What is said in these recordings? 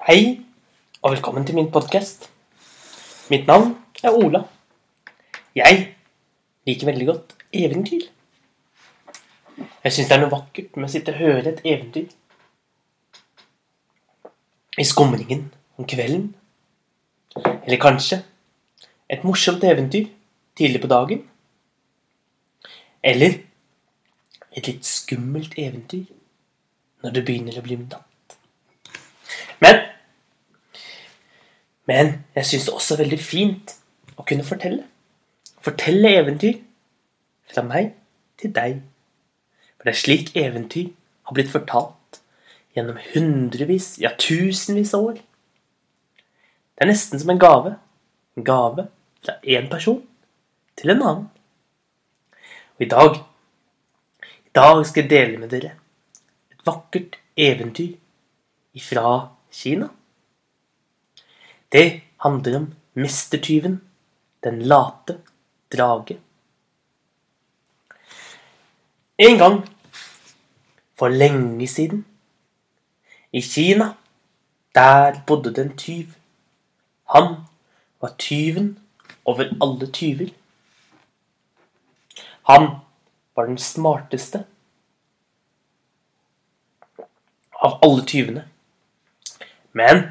Hei, og velkommen til min podkast. Mitt navn er Ola. Jeg liker veldig godt eventyr. Jeg syns det er noe vakkert med å sitte og høre et eventyr. I skumringen om kvelden. Eller kanskje et morsomt eventyr tidlig på dagen. Eller et litt skummelt eventyr når det begynner å bli natt. Men Men jeg syns det også er veldig fint å kunne fortelle. Fortelle eventyr fra meg til deg. For det er slik eventyr har blitt fortalt gjennom hundrevis, ja tusenvis av år. Det er nesten som en gave. En gave fra én person til en annen. Og i dag I dag skal jeg dele med dere et vakkert eventyr ifra Kina. Det handler om mestertyven, den late drage. En gang, for lenge siden, i Kina, der bodde det en tyv. Han var tyven over alle tyver. Han var den smarteste av alle tyvene. Men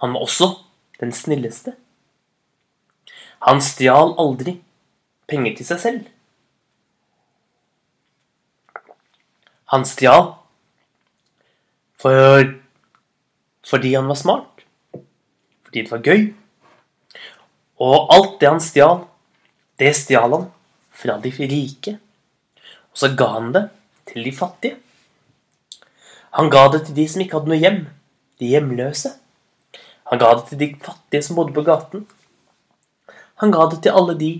han var også den snilleste. Han stjal aldri penger til seg selv. Han stjal for, fordi han var smart. Fordi det var gøy. Og alt det han stjal, det stjal han fra de rike. Og så ga han det til de fattige. Han ga det til de som ikke hadde noe hjem. De hjemløse. Han ga det til de fattige som bodde på gaten. Han ga det til alle de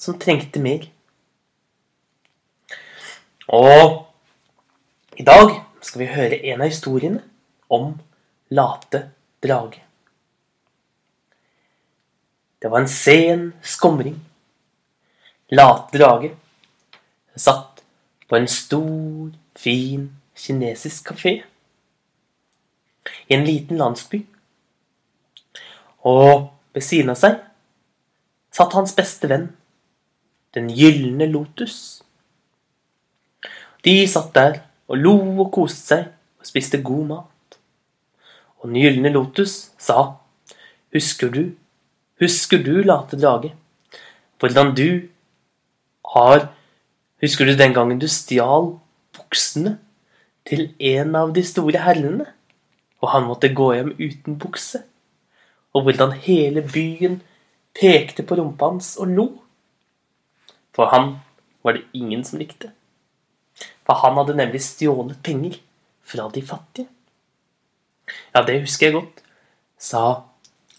som trengte mer. Og i dag skal vi høre en av historiene om late drage. Det var en sen skumring. Late drage satt på en stor, fin kinesisk kafé i en liten landsby. Og ved siden av seg satt hans beste venn, den gylne lotus. De satt der og lo og koste seg og spiste god mat. Og den gylne lotus sa, husker du, husker du, late drage, hvordan du har Husker du den gangen du stjal buksene til en av de store herrene, og han måtte gå hjem uten bukse? og hvordan hele byen pekte på rumpa hans og lo. For han var det ingen som likte. For han hadde nemlig stjålet penger fra de fattige. Ja, det husker jeg godt, sa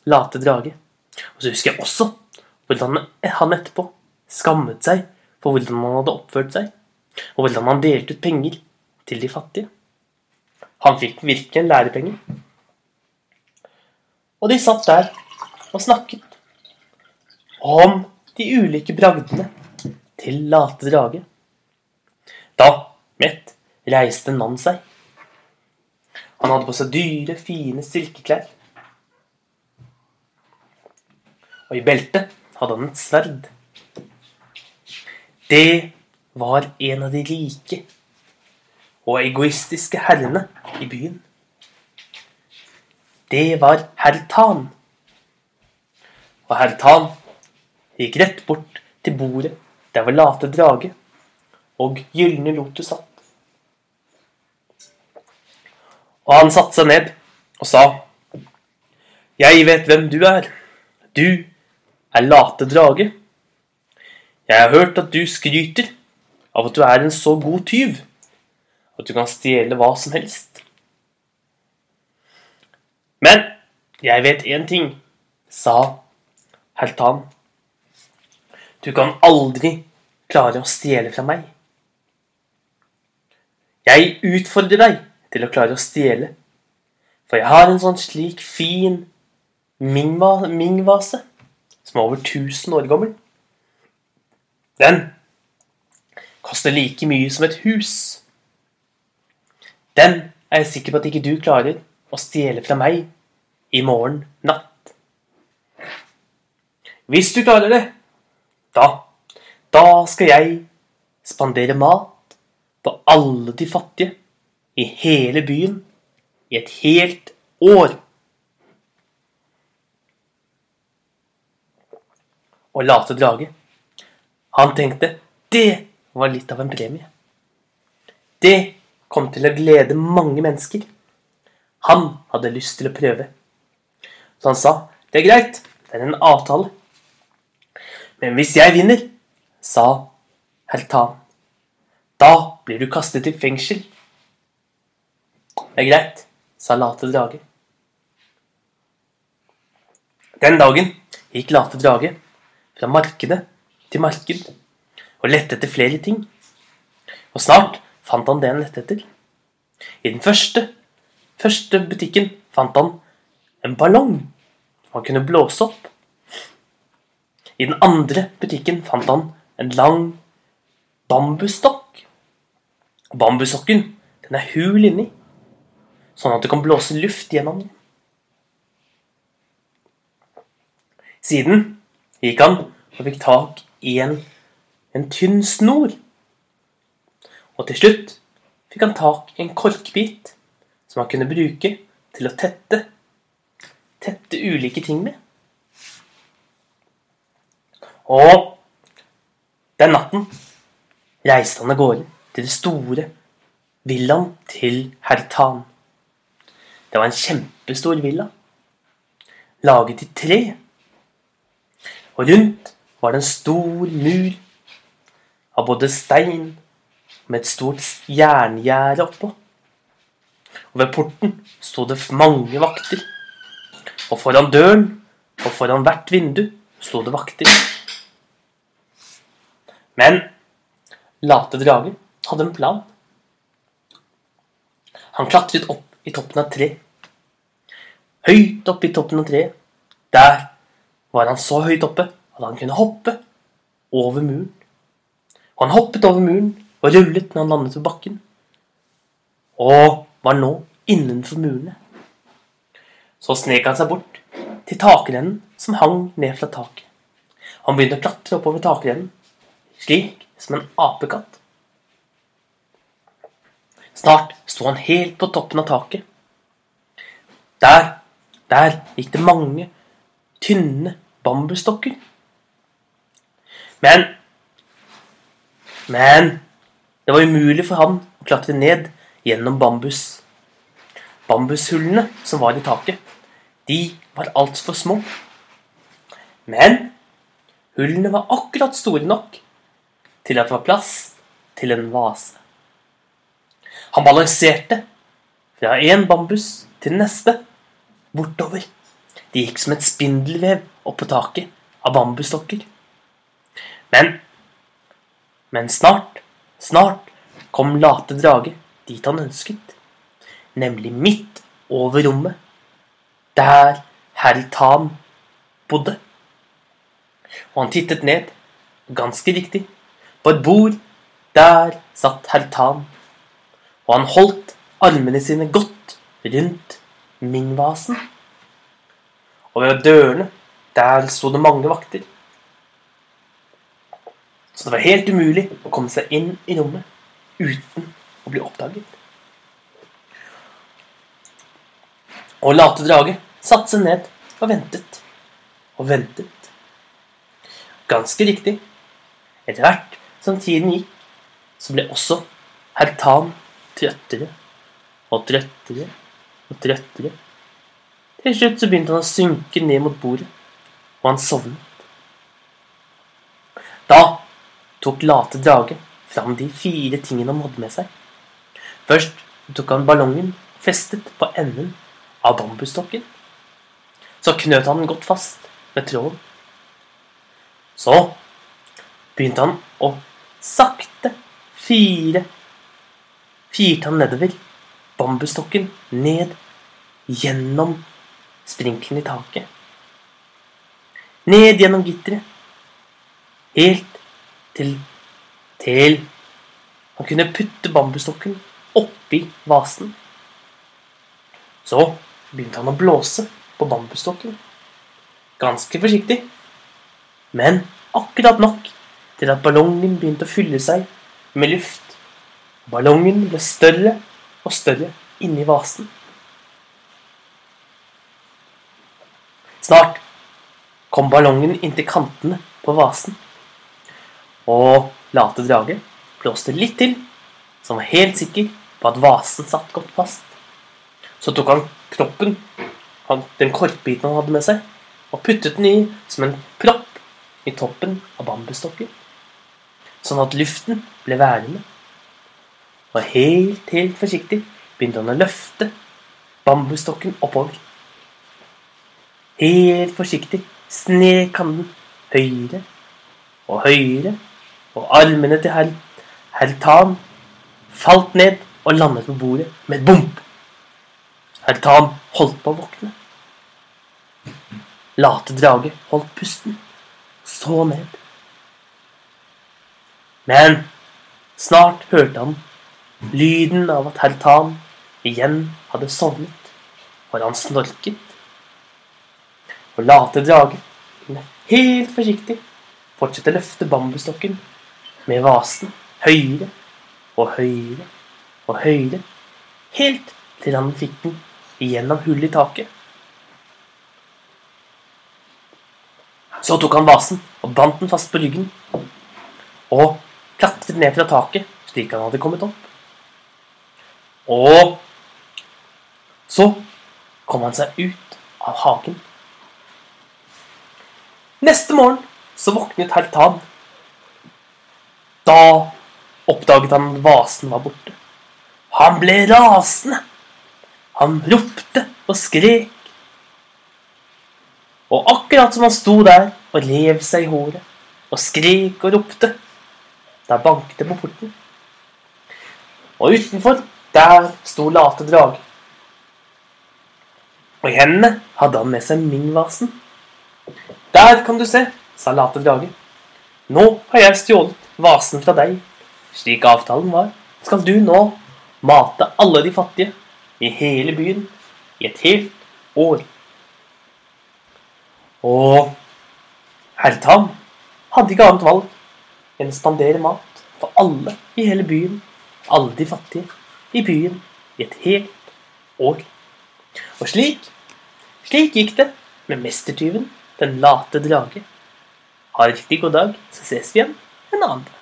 late drage. Og så husker jeg også hvordan han etterpå skammet seg for hvordan han hadde oppført seg, og hvordan han delte ut penger til de fattige. Han fikk virkelig en lærepenge. Og de satt der og snakket om de ulike bragdene til late drage. Da, mett, reiste en mann seg. Han hadde på seg dyre, fine silkeklær. Og i beltet hadde han et sverd. Det var en av de rike og egoistiske herrene i byen det var herr Tan. Og herr Tan gikk rett bort til bordet der var late drage og gylne lotus satt. Og han satte seg ned og sa, Jeg vet hvem du er. Du er late drage. Jeg har hørt at du skryter av at du er en så god tyv at du kan stjele hva som helst. Men jeg vet én ting, sa Heltan. Du kan aldri klare å stjele fra meg. Jeg utfordrer deg til å klare å stjele, for jeg har en sånn slik fin Ming-vase som er over 1000 år gammel. Den koster like mye som et hus. Den er jeg sikker på at ikke du klarer å stjele fra meg i morgen natt. Hvis du klarer det, da, da skal jeg spandere mat på alle de fattige i hele byen i et helt år. Og late drage, han tenkte det var litt av en premie. Det kom til å glede mange mennesker. Han hadde lyst til å prøve. Så han sa det er greit, det er en avtale. Men hvis jeg vinner, sa Heltan, da blir du kastet i fengsel. Det er greit, sa Late drage. Den dagen gikk Late drage fra markedet til marked og lette etter flere ting. Og snart fant han det han lette etter. I den første, første butikken fant han en ballong han kunne blåse opp. I den andre butikken fant han en lang bambusstokk. Bambussokken den er hul inni, sånn at det kan blåse luft gjennom den. Siden gikk han og fikk tak i en, en tynn snor. Og til slutt fikk han tak i en korkbit som han kunne bruke til å tette tette ulike ting med. Og den natten reiste han av gårde til det store villaen til herr Tan. Det var en kjempestor villa, laget i tre. Og rundt var det en stor mur av både stein med et stort jerngjerde oppå. Og ved porten sto det mange vakter. Og foran døren og foran hvert vindu sto det vakter. Men late dragen hadde en plan. Han klatret opp i toppen av tre. Høyt oppe i toppen av treet. Der var han så høyt oppe at han kunne hoppe over muren. Og han hoppet over muren og rullet når han landet på bakken. Og var nå innenfor murene. Så snek han seg bort til takrennen som hang ned fra taket. Han begynte å klatre oppover takrennen, slik som en apekatt. Snart sto han helt på toppen av taket. Der, der gikk det mange tynne bambusstokker. Men Men det var umulig for han å klatre ned gjennom bambus. Bambushullene som var i taket, de var altfor små. Men hullene var akkurat store nok til at det var plass til en vase. Han balanserte fra en bambus til neste, bortover. De gikk som et spindelvev opp på taket av bambusstokker. Men Men snart, snart kom late drage dit han ønsket, nemlig midt over rommet, der herr Tan bodde. Og han tittet ned, ganske riktig, på et bord. Der satt herr Tan, og han holdt armene sine godt rundt Ming-vasen. Og ved dørene, der sto det mange vakter. Så det var helt umulig å komme seg inn i rommet uten å bli oppdaget. Og late drage satte seg ned og ventet og ventet. Ganske riktig. Etter hvert som tiden gikk, så ble også herr Tan trøttere og trøttere og trøttere. Til slutt så begynte han å synke ned mot bordet, og han sovnet. Da tok late drage fram de fire tingene han hadde med seg. Først tok han ballongen festet på enden av bambusstokken. Så knøt han den godt fast med tråden. Så begynte han å sakte fire Firte han nedover bambusstokken ned gjennom sprinkelen i taket. Ned gjennom gitteret. Helt til til han kunne putte bambusstokken oppi vasen. Så begynte han å blåse på bambusstokken. Ganske forsiktig, men akkurat nok til at ballongen begynte å fylle seg med luft. Ballongen ble større og større inni vasen. Snart kom ballongen inntil kantene på vasen. Og late drage blåste litt til, så han var helt sikker på at vasen satt godt fast. Så tok han kroppen, den korkbiten han hadde med seg, og puttet den i som en propp i toppen av bambusstokken. Sånn at luften ble værende. Og helt, helt forsiktig begynte han å løfte bambusstokken oppover. Helt forsiktig snek han den høyere og høyere, og armene til herr Heltan falt ned og landet på bordet med et bump. Heltan holdt på å våkne. Late drage holdt pusten, så ned. Men snart hørte han lyden av at Heltan igjen hadde sovnet, for han snorket og late drage kunne helt forsiktig fortsette å løfte bambusstokken med vasen høyere og høyere og høyere, helt til han fikk den igjennom hullet i taket. Så tok han vasen og bandt den fast på ryggen og klatret ned fra taket slik han hadde kommet opp. Og så kom han seg ut av hagen Neste morgen så våknet herr Tan. Da oppdaget han at vasen var borte. Han ble rasende. Han ropte og skrek. Og akkurat som han sto der og rev seg i håret og skrek og ropte, da banket det på porten. Og utenfor, der sto late drage. Og i hendene hadde han med seg Ming-vasen. Der kan du se, sa late drage. Nå har jeg stjålet vasen fra deg. Slik avtalen var, skal du nå mate alle de fattige i hele byen i et helt år. Og herr Tam hadde ikke annet valg enn å spandere mat for alle i hele byen, alle de fattige i byen, i et helt år. Og slik, slik gikk det med mestertyven den late drage. Ha en riktig god dag, så ses vi igjen en annen dag.